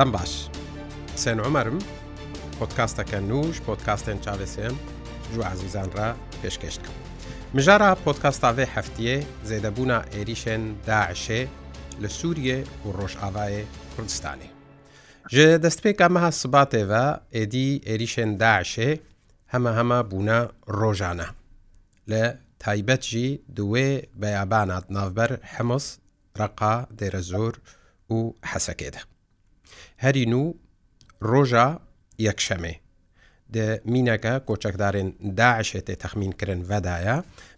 دەم باش سێن عمەرم پۆتکاستەکە نوش پۆتکاستێن چاوێسم جو عزیزان را پێشکەشتکە مژارە پۆتکاستاوێ هەفتیە زێدەبوونا عێریشێن داعشێ لە سووریە و ڕۆژئاوایە کوردستانی ji destpêka meha sibatê ve êdî êrişên daişê heme hema bûne rojane li taybet jî di wê beyabanat navber hemis reqa dêrezor û hesekê de. هەرین و ڕۆژە یەکشەمێ مینەکە کۆچەکدارن داعشێتێ تەخمینکردن ڤەدایە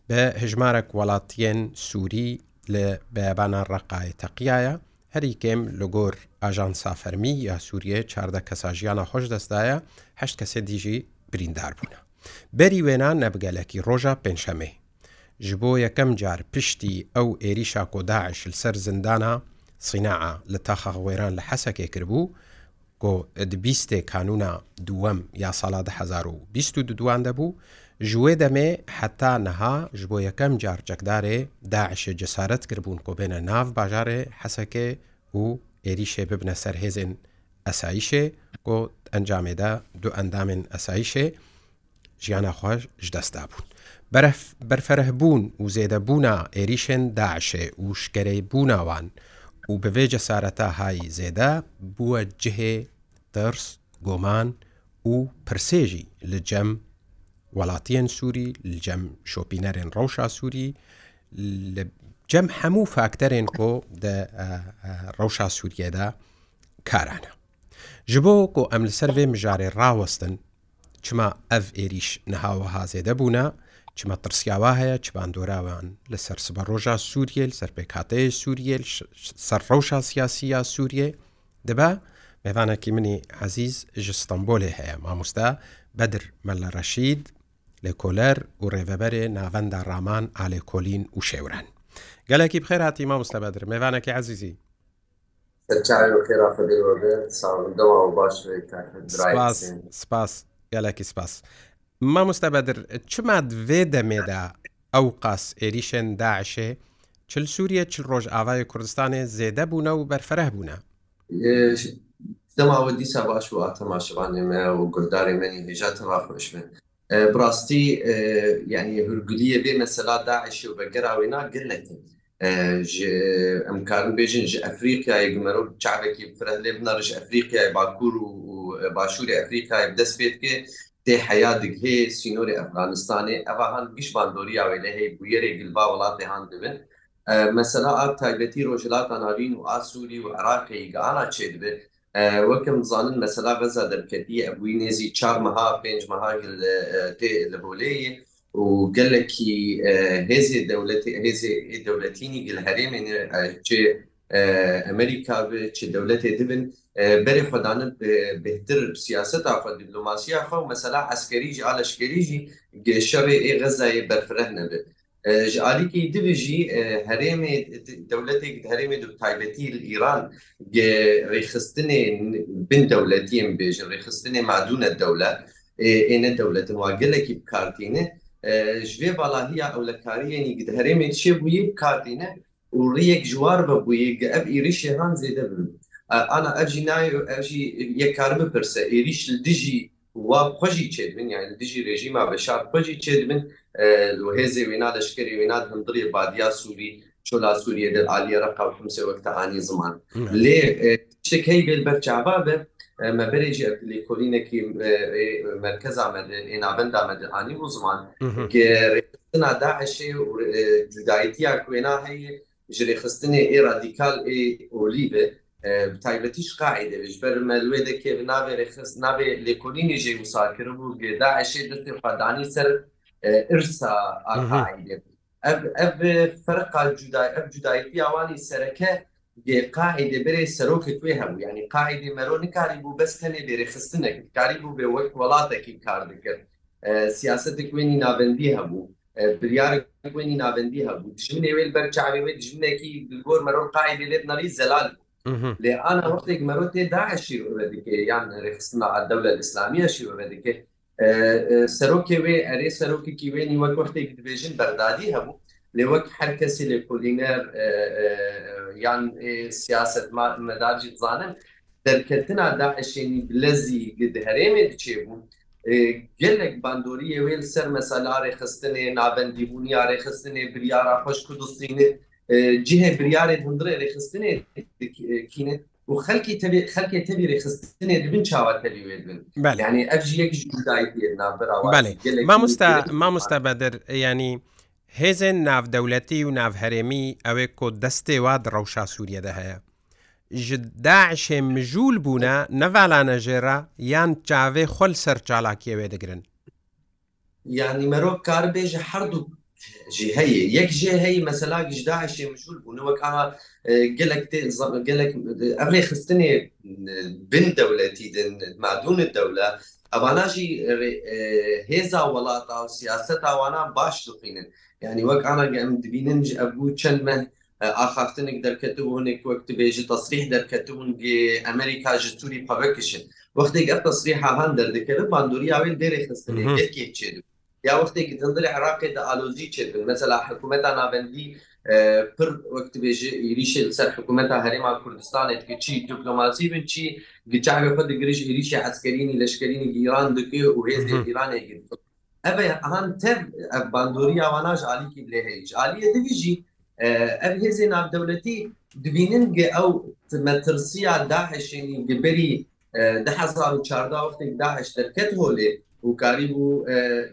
بە هژمارە وڵاتیەن سووری لە بەیابانە ڕقای تەقیایە هەری کێم لەگۆر ئاژان سافەرمی یا سووریە چاردە کەسا ژیانە خۆش دەستدایە هەشت کەسێ دیژی بریندار بوونە. بەری وێنان نەبگەلەکی ڕۆژە پێنجشەمەی. ji بۆ یەکەم جار پشتی ئەو ئێریشا کۆداعش لەسەر زندانە سیناعە لە تاخە هەوێران لە حەسەکێ کردبوو گۆ بیستێ کانونا دووەم یا ساڵا 2020 دووان دەبوو ژوێ دەمێ حتا نەها ژ بۆ یەکەم جار جەکدارێ داعشێ جەسارەت کردبوون کۆبێنە ناو باژارێ حەسەکێ و عێریشێ ببنە سەر هێزن ئەساییشێ گۆ ئەنجامێدا دوو ئەندامن ئەساییشێ ژیانە خۆش ژ دەستا بوون. بەرفەرەبوون و زێدەبوونا عێریشن داعشێ و شکەرەی بووناوان و بەێجە سارەتا هایی زێدا بووە جهێ دەرس گۆمان و پرسێژی لە جەم وڵاتیان سووری جەم شۆپینەرێن ڕەوشا سووری جەم هەموو فاکتەرێن کۆ ڕەوشا سووریەدا کارانە ji bo ku em li ser vê mijarê rawestin çima ev êrîş nihawa hazê de bûna چمە ترسیاوا هەیە چ باندۆراوان لەسەر سبە ڕۆژە سووریل سەر پێکاتەیە سووریل سەرڕەوشا سیاسی یا سووریە دەبا میێوانێکی منی عزیز ژستەمبۆلێ هەیە مامۆستا بەدر مەلە ڕەشید لە کۆلەر و ڕێڤەبەرێ ناوەندا ڕامان ئالێ کۆلین و شێوران گەلێکی بخێراتی مامۆستا بەدر میێوانێکی عزیزی سپاس گەلێکی سپاس. مامۆستا بەدر چما دوێ دەمێدا ئەو قاس عێریشێن داعشێ چل سووریە چل ڕۆژ ئاوای کوردستانێ زێدە بوونە و بەرفرە بوونە دەماوە دیسا باش و ئاتەماشوانێ مە و گرداری منی هێژاتەوا خۆش من بڕاستی یعنی هورگولیە بێ مەسەلا داعشی و بەگەراوێنا گرلەتین ئەمکار بێژن ji ئەفریقای گمەرۆ چاوێکی فرە لێ بنەڕژ ئەفریقای باکوور و باشووری ئەفریقای دەست پێت کێ tê heya dighê sînorê Efganistanê eva han gişbandoriya wê hey bûyerê gilba welatê han dibin mesela ev taybetî rojilata navîn û Asurî û Iraqê gihana çê dibe wekim zanin mesela veza derketiye ev wî nêzî çar meha pênc meha gil tê li holêye û gelekî hêzê dewletê hêzê dewletînî gil herêmê çê Amerika bi çi dewletê dibin berê xwedanin bêhtir siyaseta xwe diplomasiya xwe mesela eskerî jî alşkerî jî şevê ê gezayê berfireh nebe ji alîkî divê jî herêmê dewletek herêmê du taybetî îran rêxistinê bin dewletiyên bêjin rêxistinê madûne dewlet êne dewletin wa gelekî bikartîne ji vê balahiya ewlekariyên gid herêmê çêbûyî bikartîne û riyek ji war vebûyî ev êrişê han zêde bin. ana ev jî nayê ev jî yekkarimi pirse êriş li dijî wan xweşî çêdibin yani dijî rejîma veşar xweşî çêdibin hêzê wêna leşkerê wêna hundirê badiya Sûî çola Sûriye'de aliye rakam kimse vekte anî zaman lê tiştek hey gel berçava ve me berê jî lêkolînekî merkeza me ênavenda me anî û zaman na daşê cudayetiya wêna heye ji rêxistinê ê radikal ê olî be تایبەتیش قاعدەش بەرمەلوێ دەکێ ناوێ رخست ناوێ لێکۆلینی ژێ وساکرم و گێدا ئەشێ دەستی خدانی سەر ئرسا ئەف فرقا جودای ئەف جودایەتی ئەوانی سەرەکە قاعدە برێ سەرۆکت توێ هەبوو ینی قاعدی مەرۆ نکاری بوو بەستەنێ بێرەخستنێک کاری بوو بێ وەک وڵاتێکی کار دەکرد سیاستێک وێنی ناوەندی هەبوو بریارێنی ناوەندی هەبوو دژمنێ وێ بەر چاوێ دژمنێکی گۆر مەرۆ قاعدە لێت نەری زەلال لأنا وقتك مرات داعش يوردك يعني رخصنا على الدولة الإسلامية شي يوردك سەرۆکێ وێ ئەرێ سەرۆکێکی وێنی وەک وەختێک دبێژن بەردادی هەبوو لێ وەک هەرکەسی لێ کولینەر یان سیاست مەداجی بزانن دەرکردنا داعشێنی بلەزی گدهرێمێ دچێ بوو gelek bandoriye wê ser mesalarê xistinê nabendîbûniyarê xistinê biryara xweş Kurdistînê cihê biryarê hundirê rêxistinê kîne û xelkî tevî xelkê tevî rêxistinê dibin çawa tevî wê dibin yani ev jî yek jûdayê navbera mamosta mamosta bedir yanî هێزن ناودەولەتی و ناوهرێمی ئەوێ کۆ دەستێ وا دڕەوشا سووریەدە هەیە ژداعشێ مژول بوونە نەڤالانە ژێرا یان چاوێ خۆل سەر چالاکیەوێ دەگرن یانی مرۆڤ کاربێژە هەردوو جهەیە یەک ژێهەیە مەسەلاگیش داعشێ مشول بوونەوە ئەمە گەلک گەلک ئەمێ خستنێ بن دەولەتی دن مادونت دەولە ئەواناژی هێزا وڵاتە و سیاست ئەوانان باش دقینن یعنی وەک ئانا ئەم دبیننج ئەبوو چەند من ئاخافتنێک دەرکەتبوونێک وەک بێژی تەسریح دەرکەتبوون ئەمریکا ژ سووری پەبکشن وەختێک ئە تەسریح هاان دەردەکەن باندوریاوێن دەرێ خستنێ یەکێک چێ یا وەختێکی دندر عراقی دا ئالۆزی چێبن مثللا حکوومەتتا ناوەندی پر وەکتبێژ ئریشی لەسەر حکوومەتتا هەرێما کوردستانێت کە چی دیپلۆماسی بن چی گچاوێ خۆ دەگرژ ئریشی حسکەرینی لەشکرینی گیران دکێ و هێز ایرانێگیر ئەە هەان تەر ئەف باندۆری ئەواناژ علیکی لێ هەیەج عالیە دەویژی ئەف هێزی نابدەولەتی دبینن گە ئەو مەترسیە داهشێنی گبەری 2014 وەختێک داهش دەکەت هۆلێ وکاری بوو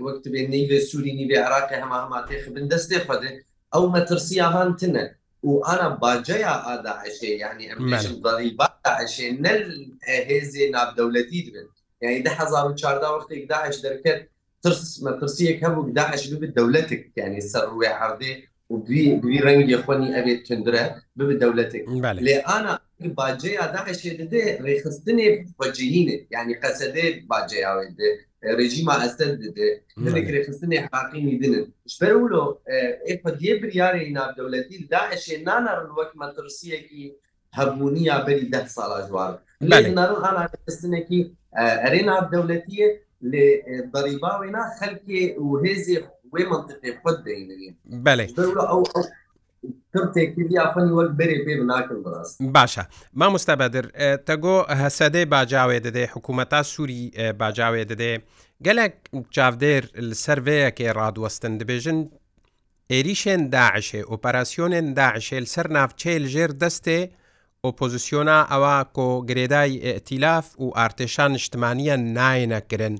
وەکت بێ نیێ سووری نیێ عراقی هەما هەماتێ خبن دەستێ خودێ ئەو مەترسیاهان تنە و ئانا باجەیە ئاداعشێ یعنی ئەمڵی باعشێ نەر هێزێ نابدەولەتی دبن یعنی 2014 وەختێک داعش دەکرد ترس مەترسیەک هەبوو داعش ببێت دەولەتێک یعنی سەر ڕوێ حردێ و دوی دوی ڕەنگی خۆنی ئەبێت تندرە ببێت دەولەتێک لێ ئانا باجەیە داخشێ دێ ڕێخستنێ بەجیینێ ینی قەسەدێ باجەیاوێ دێ rejima estel dedi. Demek refesini hakini dinin. İşte öyle e diye bir yare inab devleti da eşe nanarın vek matrsiye ki hebuni ya beri 10 sala jwar. Nanarın ana refesine ki arena devletiye li ضريبه ونا خلقي وهزي ومنطقي قد دينين. بله. باشە مامۆستا بەدر تەگۆ هەسەدەی باجاوێ دەدەێ حکوومەتا سووری باجاوێ دەدەێ گەلێک چاودێر سەرڤەیەکێ ڕادوەستن دەبێژن عێریشێن داعشێ ئۆپەراسسیۆنێن داعشێل سەر ناافچێل ژێر دەستێ ئۆپۆزیسیۆنا ئەوە کۆگرێدای ئەتیلاف و ئارتێشان شتمانیە نایەنەکردن.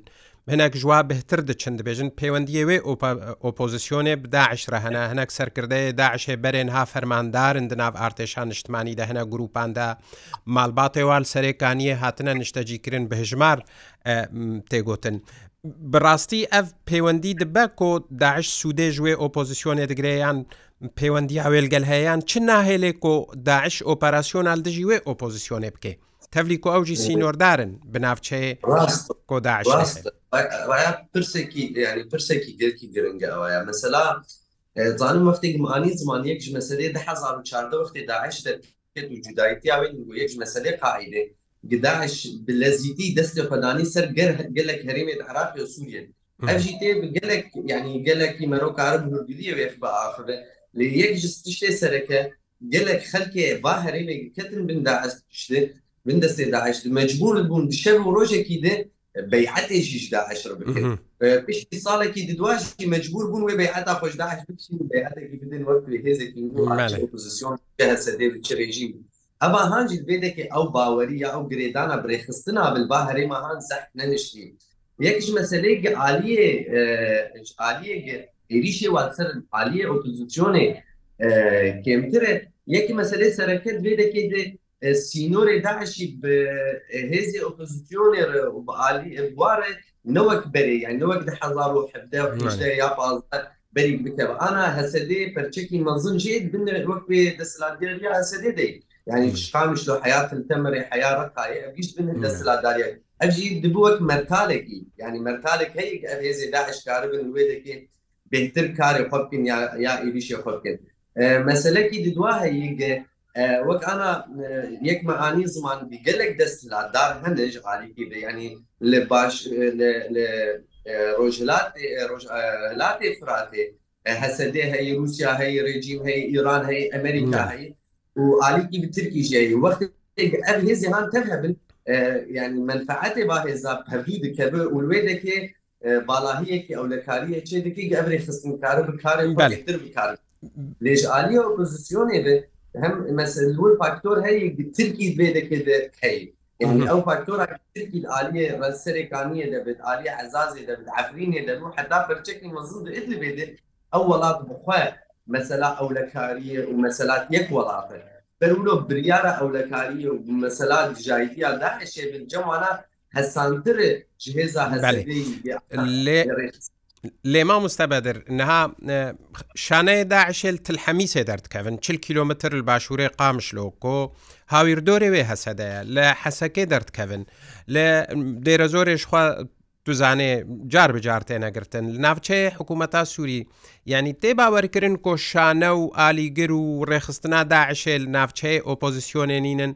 هەنێک ژوا بهتر دەچند دەبێژن پەیوەندیەوێ ئۆپۆزیسیۆنێ بداعشرە هەنا هەنەك سەرکردەیە داعشێ بەرێن ها فەرماندارن دناو ئارتێشان نیشتمانی دە هەنە گروپاندا ماڵباتێوال سەرێکانیە هاتنە نیشتەجیکردن بە هژمار تێگوتن. بڕاستی ئەف پەیوەندی دبە کۆ داعش سوودێ ژێ ئۆپۆزیسیۆنێ دەگرێیان پەیوەندی هاوێلگەل هەیەیان چ ناهێلێک کۆ داعش ئۆپەراسیۆنال دژی وێ ئۆپۆزیسیۆنێ بکەێ. تەفلیک و ئەوجی سینۆردارن بناوچەیە کۆداش پرسێکی ینی پرسێکی گرکی گرنگە ئەوەیە مەسەلا زانم وەختێک معانی زمانیەک مەسلەیە ده هزار و چاردە وەختی داعش دەکرد و جودایەتی ئاوێن یەک مەسلەیە قاعدێ گداش لە زیدی دەستی خدانی سەر گەلک هەرێمێت عراقی و سوورە ئەژی تێ گەلک ینی گەلکی مەرۆکارم هوردیە وێخ بە ئاخرە لە یەک جستیشتێ سەرەکە گەلک خەلکێ با هەرێمێک کەتن بندا ئەستشتێت من دەستێ داعش مجبورت بوون شەر و ڕۆژێکی دێ بەعەتێکیش داعشر بکرد پشتی ساڵێکی ددواشی مجبور بوون وێ بەعەتا خۆشداعش بەعەتێکی بدن وەک هێزێکی ئۆپۆزیسیۆن هەسە دێ چرێژی ئەما هاجد بێدەکە ئەو باوەریە ئەو گرێدانە برێخستنا بلبا هەرێمە هاان زەح نەنشتی یەکش مەسلەیە عالیە عالیە عێریشی واسەر عالیە ئۆپۆزیسیۆنێ کێمترێت یەکی مەسلەی سەرەکەت بێدەکەی سینۆری داعشی هێزی ئۆپۆزیسیۆنێر و بەعالی ئەوارێ نەوەک بەرێ یان نەوەک ده هزار و حدا یا بەری بکەوە ئانا هەسەدێ پەرچەکی مەزن ژێت بن وەک بێ دەسەلاتگەریا هەسەدێ دەیت يعني شقامش لو حياة التمر حياة رقاية أبيش من الدسلا داريا أبجي دبوك مرتالك يعني مرتالك هيك أبيزي داعش كاربن الويدك بهتر كاري خبكن يا يا إيريش خبكن أه مسألة كي ددوا هيك وەک ئەنا یەک مەعانی زمان گەلێک دەستلادار هەندێک غالیکی بێ ینی لە باش ڕۆژلاتی فراتێ هەسەدێ هەیە رووسیا هەیە ڕێجیم هەیە ئیران هەیە ئەمریکا هەیە و عالیکی بترکی ژایی وەخت ئەر هێزی هاان تەهبن ینی منفعاتێ با هێزا پەردوو دکەبە وێ دەکێ بالاهەیەکی ئەولەکاریە چێ دەکەی ئەبری خستنکارە بکارن بەتر بکارن لێژعالی ئۆپۆزیسیۆنێ بێت هم مثلا هو فاكتور هي تركي بيدك هي يعني او فاكتور تركي الاليه رسريكانيه دبت اليه عزازي دبت عفريني دبت حتى برشكي مزود ادلي بيدي او ولاد بخوا مثلا او لكاريه ومثلا يك ولاده بلولو بريارة او لكاريه ومثلا جايتيا ده الشيء بالجمعنا هسانتر جهزة هسانتر ليه لێما مستەبەدر نها شانەیە داعشێل تلحەمیسێ دەردکەون چ کیلومتر باشوورێ قامشلۆکۆ هاویردۆرێ وێ هەسەدەیە لە حەسەکەی دەردکەون لە دێرە زۆرێشخوا دوزانێ جار بجار تێنەگرتن ناوچەیە حکوومەتا سووری ینی تێباوەرکردن کۆشانە و ئالیگر و ڕێخستنا داعشێل ناوچەیە ئۆپۆزیسیۆنێنینن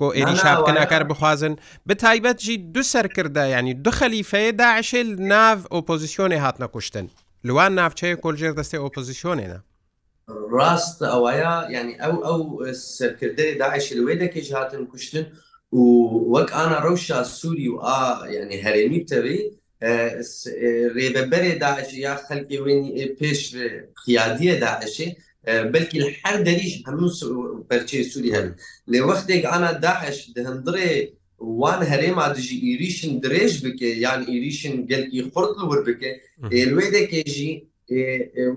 کۆ ئێری شابکەناکار بخوازن بە تایبەتجی دو سەرکردا ینی دو خەلیفەیە داعشێ ناو ئۆپۆزیسیۆنێ هاتنە کوشتن لوان ناوچەیە کۆلژێر دەستی ئۆپۆزیسیۆنێنە ڕاست ئەوەیە ینی ئەو ئەو سەرکردی داعشی لەوێ دەکەش هاتن کوشتن و وەک ئانا ڕەوشا سووری و ئا ینی هەرێمی تەوی ڕێبەبەرێ داعش یا خەلکی وێنی پێش خیادیە داعشێ بلکی هەر دەریش هەموو پەرچەی سووری هەن لێ وەختێک ئانا داعش دهندرێ وان هەرێما دژی ئیریشن درێژ بکێ یان ئیریشن گەلکی خورد ور بکە ئێلوێ دەکێژی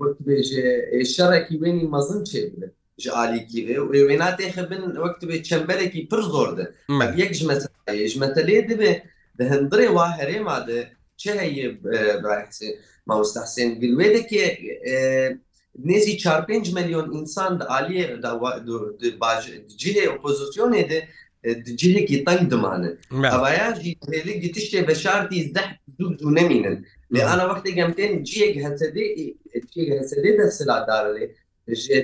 وەکتبێژێ شەڕێکی وێنی مەزن چێ بێت ji alîkî wêna têxe bin wektu vê çemberekî pir zor de yek ji ji metelê dibe di hindirê wa herêma de çi heye rahsê mamostehsên gil wê deke nêzî 45 milyon insan di aliyê cihê opozisyonê de cihekî teng dimane Hevaya jî têlik jî tiştê veşartî deh zû zû nemînin lê ana wextê gemtên ciyek hesedê hesedê de siladarê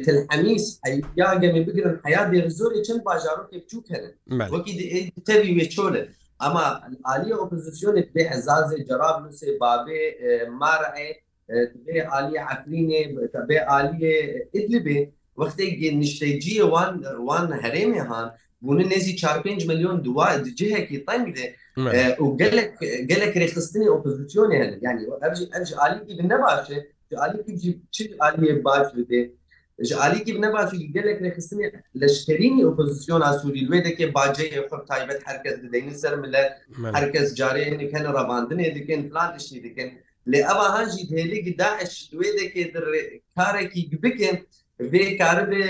تلحميس حيا جمي بقرن حيا دي رزوري چند باجارو كيفچوك هن وكي دي تبي ويچوله اما الاليه اوپوزيسيون بي عزاز جراب نسي بابي مارعي تبێ عالی عفرینێ تەبێ عالیێ ئیدلبێ وەختێک نیشتەجیە وان وان هەرێمێ هاان بوون نێزی 45 میلیۆن دوا جهێکی تەنگدێ و gelek rêxistinê opozisyon yani ev ji alî gibi ne baş e ji alî ji çi aliyê baş bide ji alî gibi ne baş gelek rêxistinê leşkerînî opozisyona Sûî wê deke baceyê xur taybet herkes dideynin ser millet herkes carê hinek hene revandinê dikin plan tiştî dikin لێ ئەوە هەنجی هێلێک داعش دوێ دەکێ کارێکی بکەن بێ کاربێ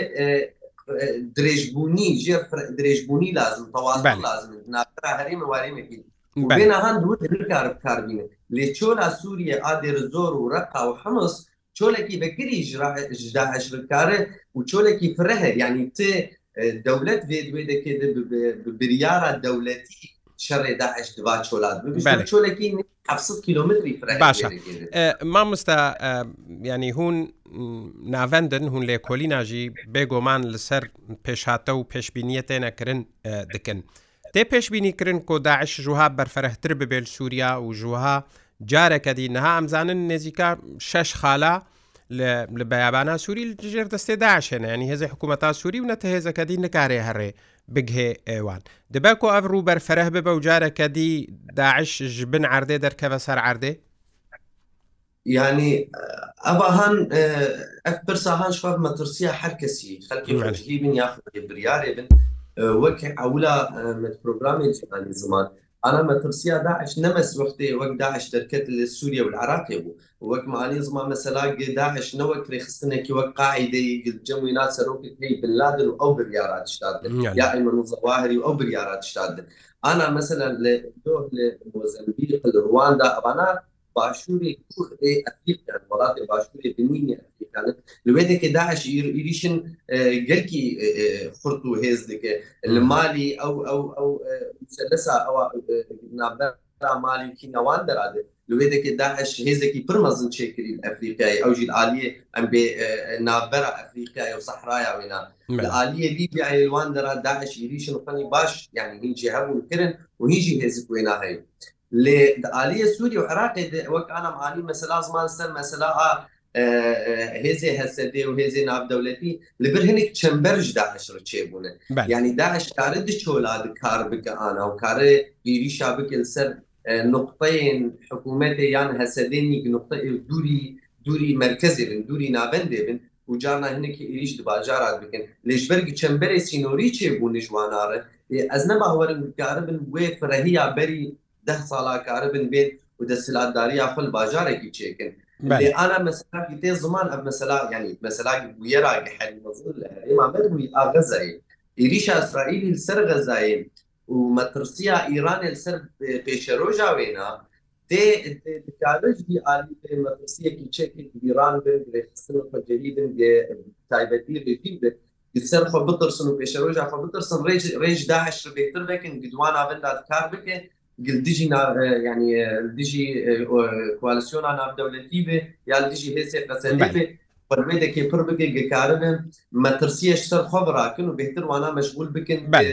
درێژبوونی ژێر درێژبوونی لازم تەواز لازم ناکرا هەرێمە وارێمەکی بێنەهان دوو کار بکاربیێ لێ چۆلا سووریە ئادێر زۆر و ڕقا و حمس چۆلێکی بەگری ژداعشکارە و چۆلێکی فرەهر ینی ت دەولەت بێ دوێ دەکێت بریارە دەولەتی شەڕێ داعش دوا چۆلات چۆلەکی 700 کیلومتری باشە مامۆستا ینی هون ناوەندن هون لێکۆلی ناژی بێگۆمان لەسەر پێشاتە و پێشببینیە تێنەکردن دکن. تێ پێشببینیکردن کۆداعش ژوها بەرفەرەحتر ببێت سووریا و ژوها جارەکەدی نەها ئەمزانن نێزیکا شش خالا لە بەیابانە سووری ژێر دەستێ داشێنە ینی هێزی حکوومەتا سووری و نەتە هێزەکەدی نکارێ هەڕێ. بگهێ ئێوان دەبکو ئەف ڕووبەر فەرەه ببە و جارەکە دی داعش ژ بن عردێ دەرکەوە سەر عردێ يعني ابا هان اف برسا هان شباب مترسيه هر كسي خلقي مجهي بن ياخذ برياري بن وكي اولا مت بروجرامي يعني زمان علامة ترسيا داعش نمس وقتي وقت داعش تركت لسوريا والعراق يبو وقت معالي زما مثلا داعش نوك ريخستنا كي وقت قاعدة جمعي ناس روكت هي بن لادن أو بريارات اشتادن يعني. يا أيمن الظواهري أو بريارات اشتادن أنا مثلا لدوه لموزمبيق لرواندا أبانا باشووری کوردی ئەفریکان وڵاتی باشووری بنینی ئەفریکانن لێدێکی داهش ئریشن گەرکی خورد و هێز دەکە لە مالی ئەو ئەو ئەو لەسا ئەوە نابدار مالیکی نەوان دەرادێت لێدێکی داهش هێزێکی پرمەزن چێکردین ئەفریقای ئەو ژیل عالیە ئەم بێ نابەرە ئەفریقای و سەحرایا وێنا عالیە لیبیوان دەرا داهش ئریشن فەنی باش یعنی هیچی هەبوو کردن و هیچی هێزی کوێنا هەیە لعالیە سووری و عراقی وەک ئەم عالی مەسەلا زمان سەر مەسەلا هێزی هەسەدێ و هێزی نابدەولەتی لەبەر هەنێک چەمبەرش داعشر چێبوونە ینی داعشکارە دچۆلاد کار بکە ئانا و کارە گیریشا بکە سەر نقطەین حکوومەتێ یان هەسەدێنی نقطە دووری دووری مرکزی بن دووری نابندێ بن و جارنا هەنێکی ئریش دباجارات بکەن لێژبەرگی چەمبەری سینۆری چێبوو نژوانارە ئەز نەباوەرن کارە بن وێ فرەهیا بەری ده ساڵاکارە بن بێت و دەسلاتداری یاخل باژارێکی چێکن ئانا مەسلاکی تێ زمان ئە مەسلا ینی مەسلاکی بویێراگە حەلی مەزل ئێمە بەربووی ئاغەزایی ئریشە ئەسرائیلی سەر غەزایین و مەترسیە ئیرانێ سەر پێشەرۆژاوێنا تێکارژی عالی مەترسیەکی چێکی ئیران بن لەخستن و پەجەری بن تایبەتی ڕێتی بن سەر خۆ بترسن و پێشەرۆژا خۆ بترسن ڕێژ داهش بێتتر بکەن گدووان ئاڤندات کار بکە دژی ینی دژی کوالسیۆنا ناودەولەتی بێ یا دژی هێسێ قەسەندێ فەرمێدەکێ پڕ بکەین گەکارنن مەترسیەش سەرخوا بڕاکن و بهتر وانا مەشغول بکن بێ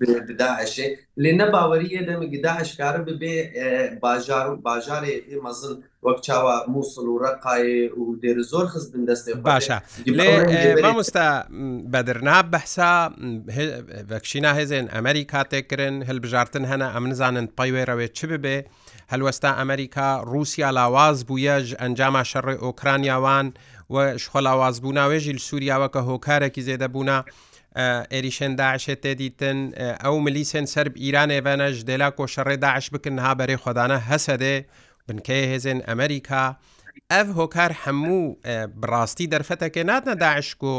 بداعشê lê nebaweriye de min daeş karin bibe bajar bajarê mezin wek çawa Musul û reqayê û dêr zor xiz bin destê baş e mamosta bedirna behsa vekşîna hêzên Emerîka têkirin hilbijartin hene em nizanin payê rewê çi bibe هەلوەستا ئەمریکا رووسیا لاواز بووە ژ ئەنجامە شەڕێ ئۆکرانیاوان و شخۆلاوازبوونا وێژیل سووریاوە کە هۆکارێکی زێدەبوونا عێریشێن داعشێت تێدیتن ئەو ملیسێن سرب ئیران ێڤەنەش دێلا کۆشەڕێ داعش بکن ها بەرێ خۆدانە هەسەدێ بنکەی هێزن ئەمریکا ئەف هۆکار هەموو بڕاستی دەرفەتەکە ناتنە داعشک و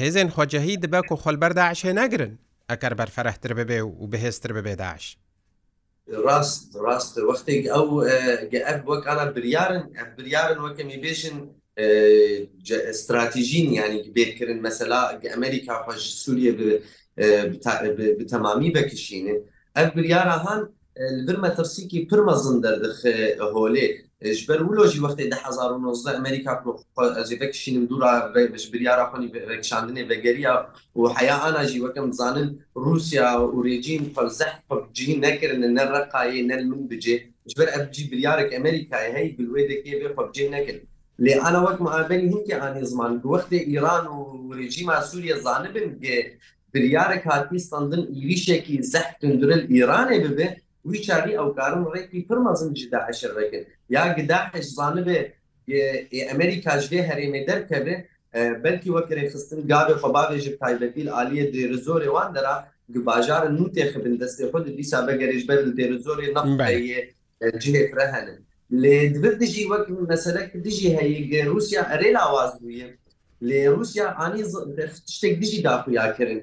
هێزن خۆجەهی دبەک و خۆلبەر داعشێ نەگرن ئەکەر بەرفەرەحتر ببێ و بەهێزتر ببێ داعش. ڕاست ڕاستە وەختێک ئەو گە ئەف وەکانە بریارن ئەف بریارن وەکەمی بێژن استراتیژین ینی بێتکردن مەسەلا ئەمریکا خۆش سووریە تەمامی بەکشینێ ئەم بریاراهان بر مەترسیکی پرمەزن دەردخ هۆلێ ژبەر ولۆژی وەختی 1990 ئەمریکا ئەزی بەکشینم دوورا بریارا خۆنی ڕێکشاندنێ بەگەریا و حیا ئاناژی وەکەم زانن رووسیا و رێجین فەرزەح پجی نەکردن نەڕقاایی نەل من بجێ ژبەر ئەبجی بریارێک ئەمریکای هەی بلوێ دەکێ بێ خۆبجێ نەکردن لێ ئەە وەک معبەنی هینکی ئانی زمان وەختی ئیران و ڕێژیما سووریە زانبن گێ بریارە کاتی سندن ئیریشێکی زەحتندرل ئیرانێ ببێ وی چاری ئەو کارم ڕێکی پرمەزم جدا عشرڕێکن یا گداش زانبێ ئەمریکاژێ هەرێمێ دەرکەبێ بەلکی وەکرێ خستن گابێ خەباێژ تایبەتیل عالیە دێرە زۆرێ وان دەرا باژارە نوتێ خبن دەستی خود دیسا بەگەرێش بەر دێرە زۆرێ نەفێ جێ فرە هەنن لێ دوێت دژی وەک مەسەلەك دژی هەیە رووسیا ئەرێ لاواز بووە لێ رووسیا ئانی شتێک دژی داخویاکردن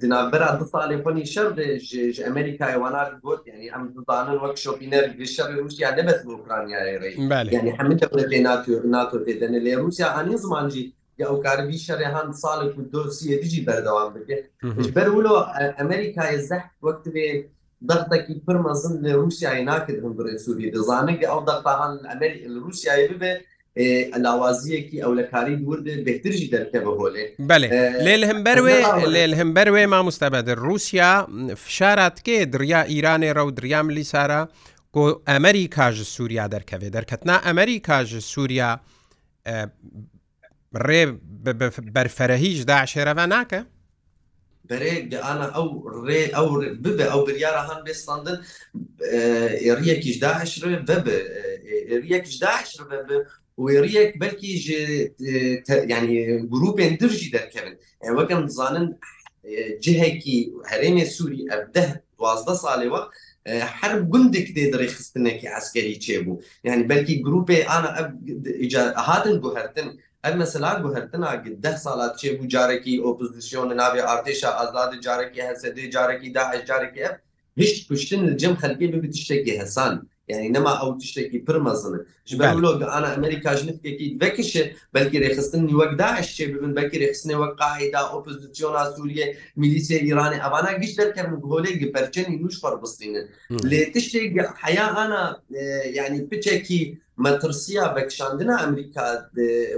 دنابرا دو ساڵی خۆنی شەر ژێژ ئەمریکای وانا گوت ینی ئەم دزانن وەک شۆپینەر گشەر رووسیا نەبەت ئوکرانیای ڕێ ینی هەمن لێ ناتور ناتۆ پێدەنە لێ رووسیا هەنی زمانجی ئەوکاربی شەرێهان ساڵێک و دۆسیە دیجی بەردەوام بکە بەرولۆ ئەمریکای زەح وەکت بێ دەختێکی پر مەزن لە رووسیایی ناکردن بڕێ سووری دەزانێت ئەو دەختان ئەمەری رووسیایی ببێ لاوازیەکی ئەولەکاری دوورد بهترژی دەرکە بەهۆلێ لێل هەمبەروێ لێل هەمبەروێ مامۆستەبەد رووسیا فشاراتکێ دریا ئیرانێ ڕە و دریام لیسارە گۆ ئەمەری کاژ سووریا دەرکەوێ دەرکەتنا ئەمەری کاژ سووریا ڕێ بەرفەرەهیش دا عشێرەوە ناکە؟ بەرێک ئاە ئەو ڕێ ئەو ببێ ئەو بریاە هەن بێستاندن ئێریەکیش داهشرێ بەبێ ئێریەکیش داهشر بەبێ وێریەک بەلکی ینی گرروپێن درژی دەکەون ئێوەکەم زانن جهێکی هەرێمێ سووری ئەبدە دوازدە ساڵێەوە هەر گوندێک دێ دڕێخستنێکی ئەسکەری چێبوو یعنی بەلکی گرروپێ ئاە هاتن بۆ هەرتن ev mesela guhertina deh sala çêbû carekî opozisyonê navê artêşa azadê carekî hesedê carekî da ez carekî ev هیچ کوشتن جم خلکی به تشتێکی هەسان یعنی نما ئەو تشتێکی پرمەزن ji ber milog ana Amerika ji nifkekî vekişe belkî rêxistin wek daişçe bibin belkî rêxistinê wek qaida opozisyona Sûriye milîsiye İranê evana giş derkevin golê gi perçenî nûş xwar bistînin lê tiştê heya ana yani piçekî metirsiya vekişandina Amerika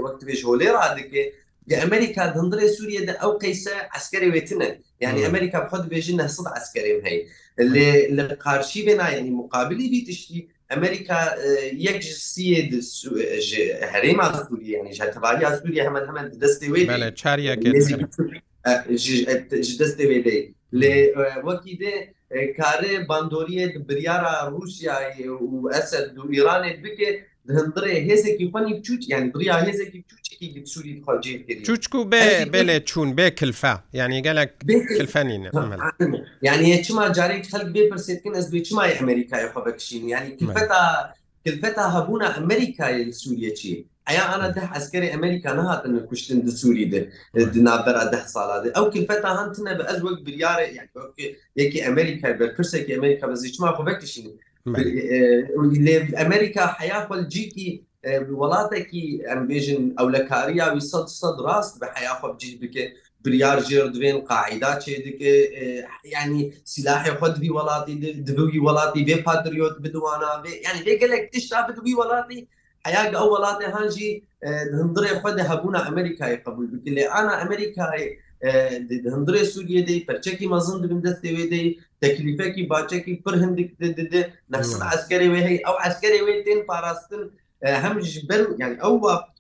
wek dibêj holê radike ئەمریکا دندرێ سووریە ئەو قەیسە ئەسکەری وێتنە یعنی ئەمریکا خۆ دبێژی نەسەد ئەسکەریم هەیە لە قارشی بێنایەنی مقابلی بیتشتی ئەمریکا یەک سیە هەرێما سووری ینی تەوالی ئاسووری هەمە هەمە دەستی وێ چاریەکە دەستی وێ لێ وەکی دێ کارێ باندۆریت بریاە رووسیا و ئەسد و ئیرانێت بکێت هندرێ هێزێکی خۆنی بچوت یان بریا هێزێکی بچوچێکی سووری خۆجی چوچک و بێ بێلێ چوون بێ کلفا یعنی گەلک کلفەنینە یعنی چما جارێک خەک بێ پرسێتکن ئەس بێ چمای ئەمریکای خۆ بەکشین یعنی کلفتا هەبوونا ئەمریکای سووریە چی ئەیا ئاە ده ئەسکەری ئەمریکا نهاتن کوشتن د سووری دنابەرە ده ساڵات ئەو کلفتا هەنتنە بە ئەس وەک بریاە یەکی ئەمریکای بەرپرسێکی ئەمریکا بەزیچما خۆ بەکشین ئەمریکا حیاخل جیکی وڵاتێکی ئەمبێژن ئەو لە کاریاوی سە سەد ڕاست بە حیاخوا بجیت بکە بریار ژێر دوێن قاعدا چێ دکە ینی سیلاحی خودوی وڵاتی دبوی وڵاتی بێ پاتریۆت بدوانە ینی لێگەلێک تشتا بدوی وڵاتی حیاگ ئەو وڵاتی هەنجی هەندڕێ خودە هەبووە ئەمریکای قبول بکە لێ ئانا ئەمریکای هەندێ سووریە دەی پەرچەکی مەزن دبن دەستێوێ دەی تەکلیفەکی باچەکی پر هەندێک دێ نەخص ئەسکەری وێ هەیە ئەو ئەسکەری وێ تێن پاراستن هم ji ber yani ew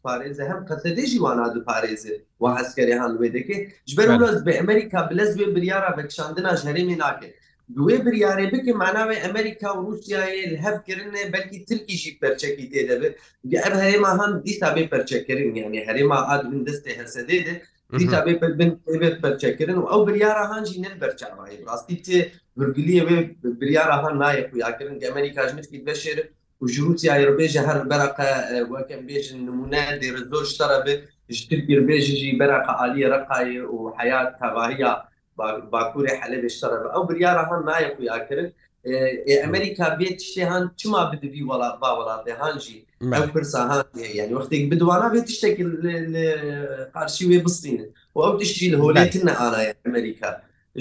parêze hem qetedê jî wana du parêze wa hezkerê han wê dike ji ber bi Emerika bilez wê biryara vekşandina jerêmê nake Bi wê biryarê bike manavê Emerika û Rûsyayê li hevkirinê belkî Tirkî jî perçekî tê debe ev herêma han dîsa bê perçekirin yani herêma ad bin destê hesedê de دیتا بێت بەرچەکردن و ئەو بریارە هاانجی نن بەرچاوایی ڕاستی تێ ورگلیەوێ بریارە هاان نایە خویاکردن گەمەری کاژمتکی بەشێر و ژروتی ئایربێژە هەر بەرەقە وەکەم بێژن نمونە دێر زۆر شتەرە بێت ژترگیربێژژی بەرەقە عالی ڕقای و حیات تەواهە باکووری حەلە بێشتەرە ئەو بریارە هاان نایە خویاکردن ئەمریکا بێت شتێهان چما بدەبی وڵات با وڵاتێ هاانژی ئەم پرساهان یعنی وەختێک بدوانە بێت شتێک قارشی وێ بستینە و ئەو تشتی لە هۆلێتن ئاە ئەمریکا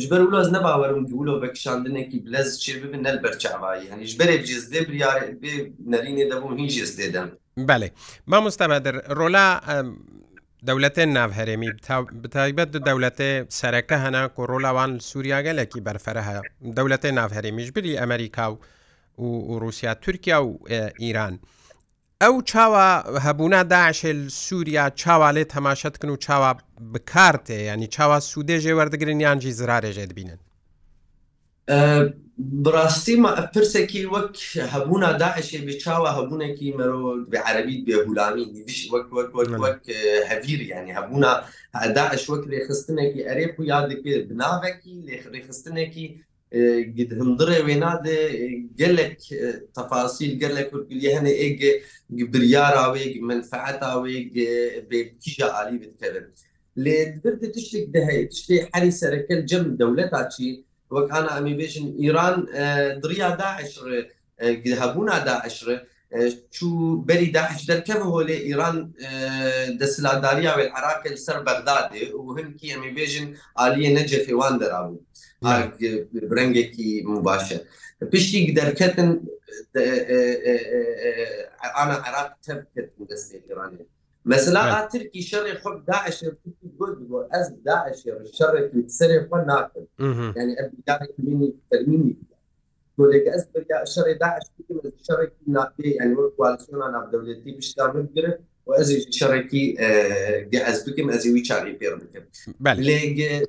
ژبەر ولاز نەباوەرم گولۆ بە کشاندنێکی بلەز چێ ببن نەل بەرچاوایی هەنیش بەرێک جێزدێ بریارێ نەرینێ دەبوو هیچ جێزدێدەم بەێ مامۆستامەدر ڕۆلا دەولەتێن ناوهرێمی بتایبەت دەولەتێ سەرەکە هەنا و ڕۆڵاوان سووریاگەلێکی بەرفەرە هەیە دەولەتێ ناوهرێمیش بری ئەمریکا و و رووسیا تورکیا و ئیران. ئەو چاوە هەبوونا داعشل سووریا چاوالێ تەماشەتکن و چاوە بکارتێ ینی چاوە سوودێژێ وەردەگرن یانجی زرارێژێت بینن. بڕاستی پرسێکی وەک هەبوونا داعشێ بچاوە هەبوونێکی مرۆ عربی بێهولامی دیش وەک وەک وەک وەک هەویر ینی هەبوونا داعش وەک لێخستنێکی ئەرێ و یادێ بناوێکی لێخستنێکی هەمدرێ وێنادێ gelek تەفاسیل gelek kurkuliye hene êge biryara wê menfaeta wê bêkija alî bikevin. Lê bir de tiştek de heye tiştê herî serkel cem dewleta çî وەک هانا ئەمی بێژن ئیران دریا داعشر هەبوونا داعشرە چوو بەری داعش دەرکەبەوە لێ ئیران دەسلاداریا وێ عراکل سەر بەغدادێ و هەنکی ئەمی بێژن عالیە نەجەفێوان دەرابوو برنگێکی مباشە پشتی دەرکەتن ئانا عراق تەبکردن دەستی ئیرانێت مثلا ترکی شر خود داعش بود از داعش شر سر خود ناكل يعني ابدا مني ترميمي ولك از بدا شر داعش كيما شر ناكل يعني والكواليسيون على دولتي باش تعمل قرب ez şerekî ez bikim ez wî çarî pêr bikim Lêtirî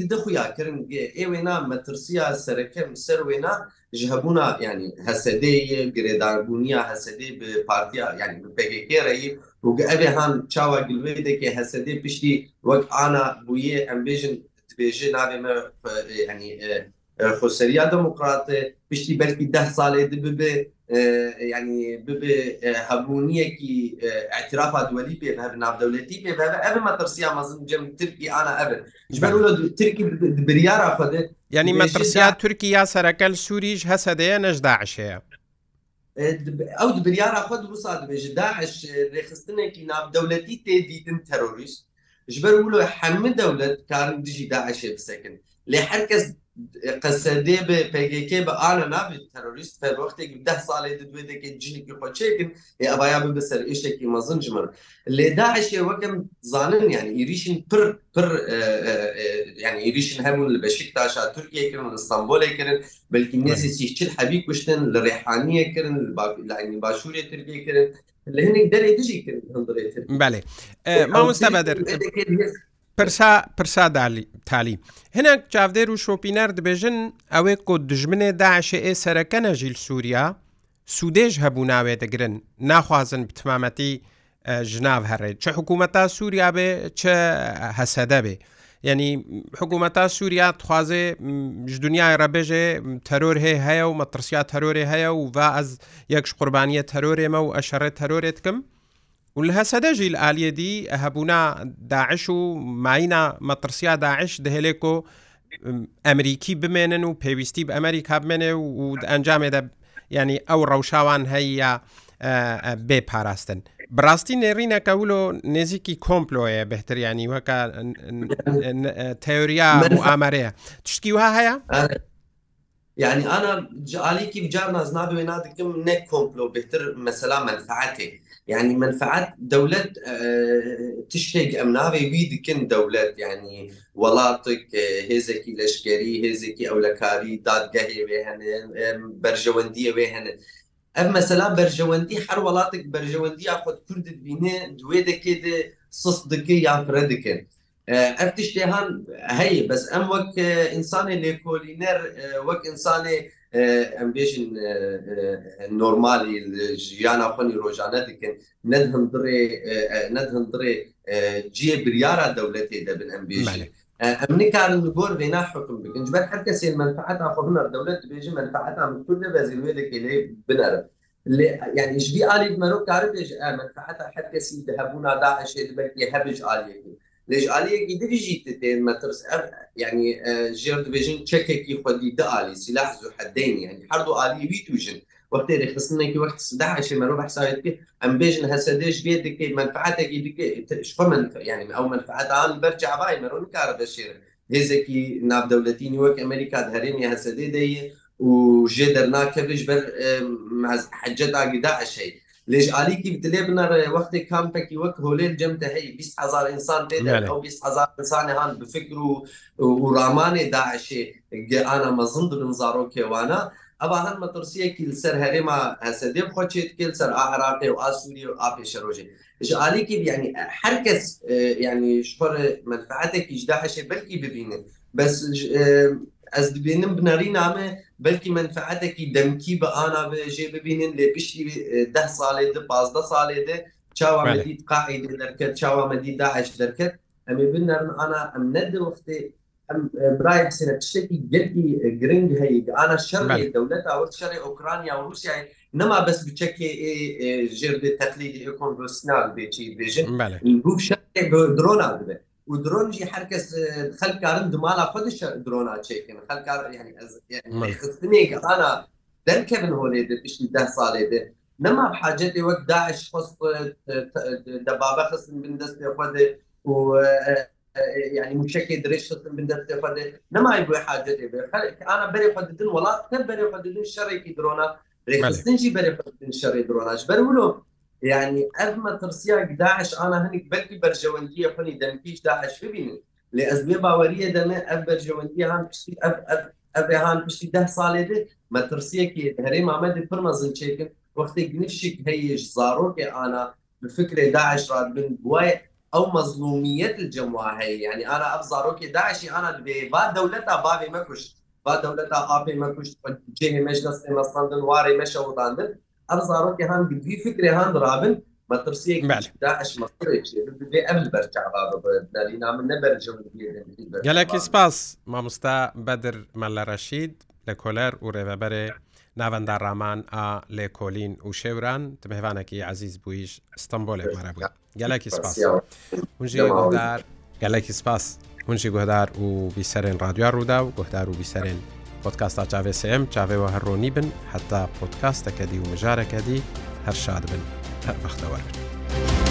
dide xuya kirin êwêna metirsiya serekem ser wêna ji hebûna yani hesedeyê girêdarbûniya hesedê bi partiya yani bi PKK reyî û evê han çawa gilvedekê hesedê piştî wek ana bûye embêjin dibêje navê me yani xoseriya demokratê piştî belkî deh salê dibibe ینی ببێ هەبوونیەکی اعترافات وەلی پێ هەر ناودەولەتی پێ ئەە مەترسیا مەزن جەم ترکی ئاە ئەبن ژبەر ترکی بریارا خدێت ینی مەترسیا تورکی یا سەرەکەل سووریش هەسەدەیە نەشداعشەیە. ئەو دبریارە خۆ دروسا دبێژ داعش ڕێخستنێکی نابدەولەتی تێدیتن تەرۆریست ژبەر ولو هەمە دەولەت کارن دژی داعشێ بسەکن لێ هەرکەس قەسەدێ بە پێگەکێ بە ئالە نابێت تەرۆریست فەرۆختێکی ده ساڵێ دوێ دەکەن جنێکی خۆچێکن ئەبایا بن بەسەر ئشتێکی مەزنجمن لێداعشێ وەکەم زانن یان ئیریشین پر پر یان ئیریشین هەمون لە بەشیک تاشا تورکیەکردن ئستانبولێکردن بلکی نێزی سیچل حەبی کوشتن لە ڕێحانیەکردن لاینی باشوورێ ترکیکردن لە هەنێک دەرێ دژی کردن هەندێت بەێ مامۆستا بەدەر پرسا پرسا تالی هەنێک چاودێر و شۆپینەر دەبێژن ئەوەی کۆ دژمنێ داعشێ سەرەکە نەژیل سووریا سوودێژ هەبوو ناوێ دەگرن ناخوازن بتمامەتی ژناو هەڕێت چه حکوومەتا سووریا بێ چه هەسەدە بێ یعنی حکوومەتا سووریا خوازێ دنیای ڕەبێژێ تەرۆر هەیە هەیە و مەترسیا تەرۆرێ هەیە و و ئەز یەکش قوربانیە تەرۆرێمە و ئەشەڕێ تەرۆرێتکەم هەسەدەژی ئالیەدی هەبوونا داعش و ماینە مەترسیا داعش دههلێک و ئەمریکی بمێنن و پێویستی بە ئەمریکا بمێنێ و ئەنجامێدە ینی ئەو ڕەوشاوان هەیە بێ پاراستن. بڕاستی نێڕینەکە ولۆ نێزییکی کۆمپلۆیە بهتریانی وەکە تەوریا ئامارەیە تشتی وها هەیە؟ يعني انا عليكي بجار ناز نابي وينادكم نك كومبلو بهتر مثلا منفعتي يعني منفعات دولة تشتيق امناوي ويدكن دولة يعني ولاتك هزكي لشكري هزكي او لكاري دادقهي ويهن برجوندية ويهن ام مثلا برجوندي حر ولاتك برجوندي اخد كرد بينه دويدك سصدك يا فردكن ev tiştêhan heye bes em wek insanê lêkolîner wek insanê em bêjin normalî jiyana xwenî rojane dikin ned hindirê ned hindirê ciyê biryara dewletê de bin em bêjin em nikarin li gor vêna xukum bikin ji ber her kesê menfaeta xwe huner dewlet dibêjin menfaeta min kur de vezîr wê lekêlê binerin yani ji vî alî merov karibêj menfaeta her kesî di hebûna daişê dibekê hebij aliyekê لێژعالیەکی دریژی تێن مەترس ینی ژێر دەبێژن چەکێکی خودی داعالی سلاح زۆ حدین ینی هەردوو عالیوی توژن وقتی رخصنێکی وقت سداش مەرو بەحساوێت کرد ئەم بێژن هەسەدەش بێ دکەی منفعاتێکی دکەشقە من ینی ئەو منفعاتان بەرجعبای مەرون کارە بەشێرن هێزێکی نابدەولەتینی وەک ئەمریکا هەرێمی هەسەدەی دەیە و ژێ دەرناکەش بەر حجە داگیدا عشەی لێژ علیکی دلێ بنەڕێ وەختی کامپێکی وەک هۆلێن جەمتە هەیە 20هزار انسان تێدا ئەو 20هزار انسان هاان بفکر و وڕامانێ داعشێ گەئانە مەزند بن زارۆکێوانە ئەوا هەر مەترسیەکی لەسەر هەرێما هەسەدێ خۆچێت کێ لەسەر ئاعراقێ و ئاسووری و ئاپێشەرۆژێ ژعالیکی ینی هەرکەس ینی شپەر منفعاتێکیش داعشێ بەلکی ببینن بەس ئەس دبێنم بنەری نامێ بلکی منفعەتێکی دەمکی بە ئانا بێژێ ببینن لێ پشتی ده ساڵێ پازدە ساڵێ دێ چاوا مدید قاعد دەکرد چاوا مدی داعش دەکرد ئەمێ بنەرن ئانا ئەم نەدەوەختێ برای حسینە پشتێکی گرتی گرنگ هەیە ئانا شەڕێ دەولەت ئەوە شەڕێ ئۆکرانیا و رووسیا نەما بەس بچەکێ ژێر تەقلیدی ئۆکۆنگۆسنال بێکی بێژن بوو شەڕێ درۆنا بێت و درۆن جی هەرکەس خەلکارن دمالا خودش درۆنا چێکن خەلکار خستنێکگەڕانە دەرکەبن هۆلێ پشتی ده ساڵێ دێ نما حاجێتی وەک داعش خست دەبابە خستن بن دەست پێ خودێ و يعني مشكل دريش من دفت قد نما يبغى حاجة أنا بري قددن ولا تبري قددن شركة درونا ريخستنجي بري قددن شركة درونا أجبر ولو يعني أرمى ترسياك داعش أنا هنك بدي برجواندية حني دمكيش داعش ببيني لأزمة باورية دمي أب برجواندية هان بشتي أب أب أب هان بشتي ده صالة دي ما ترسياكي هري ما مدي فرمزن شيكن وقت نفشك هيش زاروك أنا بفكرة داعش راد بن بواي أو مظلومية الجماعة هي يعني أنا أب زاروك داعشي أنا ببا دولتها بابي مكوش با دولتها آبي مكوش جهه مجلس مصندن واري مشا وطاندن ئەم زارۆکی هەان گرگی فکرێ هاان رابن مەترسیەک داعش مەێ ئەم بەرچابابەرنا من نەبەرج گەلێکی سپاس مامۆستا بەدر مەلە ڕەشید لە کۆلەر و ڕێبەبەرێ ناوەندا ڕامان ئا لێ کۆلین و شێوران تمهێوانێکی عزیز بوویش ستمبۆلێک مەرە بوو گەلێکی سپاس ونجی گۆدار گەلێکی سپاس ونجی گۆدار و بیسەرێن رادیۆ ڕوودا و گۆدار و بیسەرێن پۆتکاستا چاوێ سم چاوێەوە هەڕۆنی بن هەتا پۆتکاستەکە دی و مژارەکە دی هەر شاد بن هەر بەختەوە بن.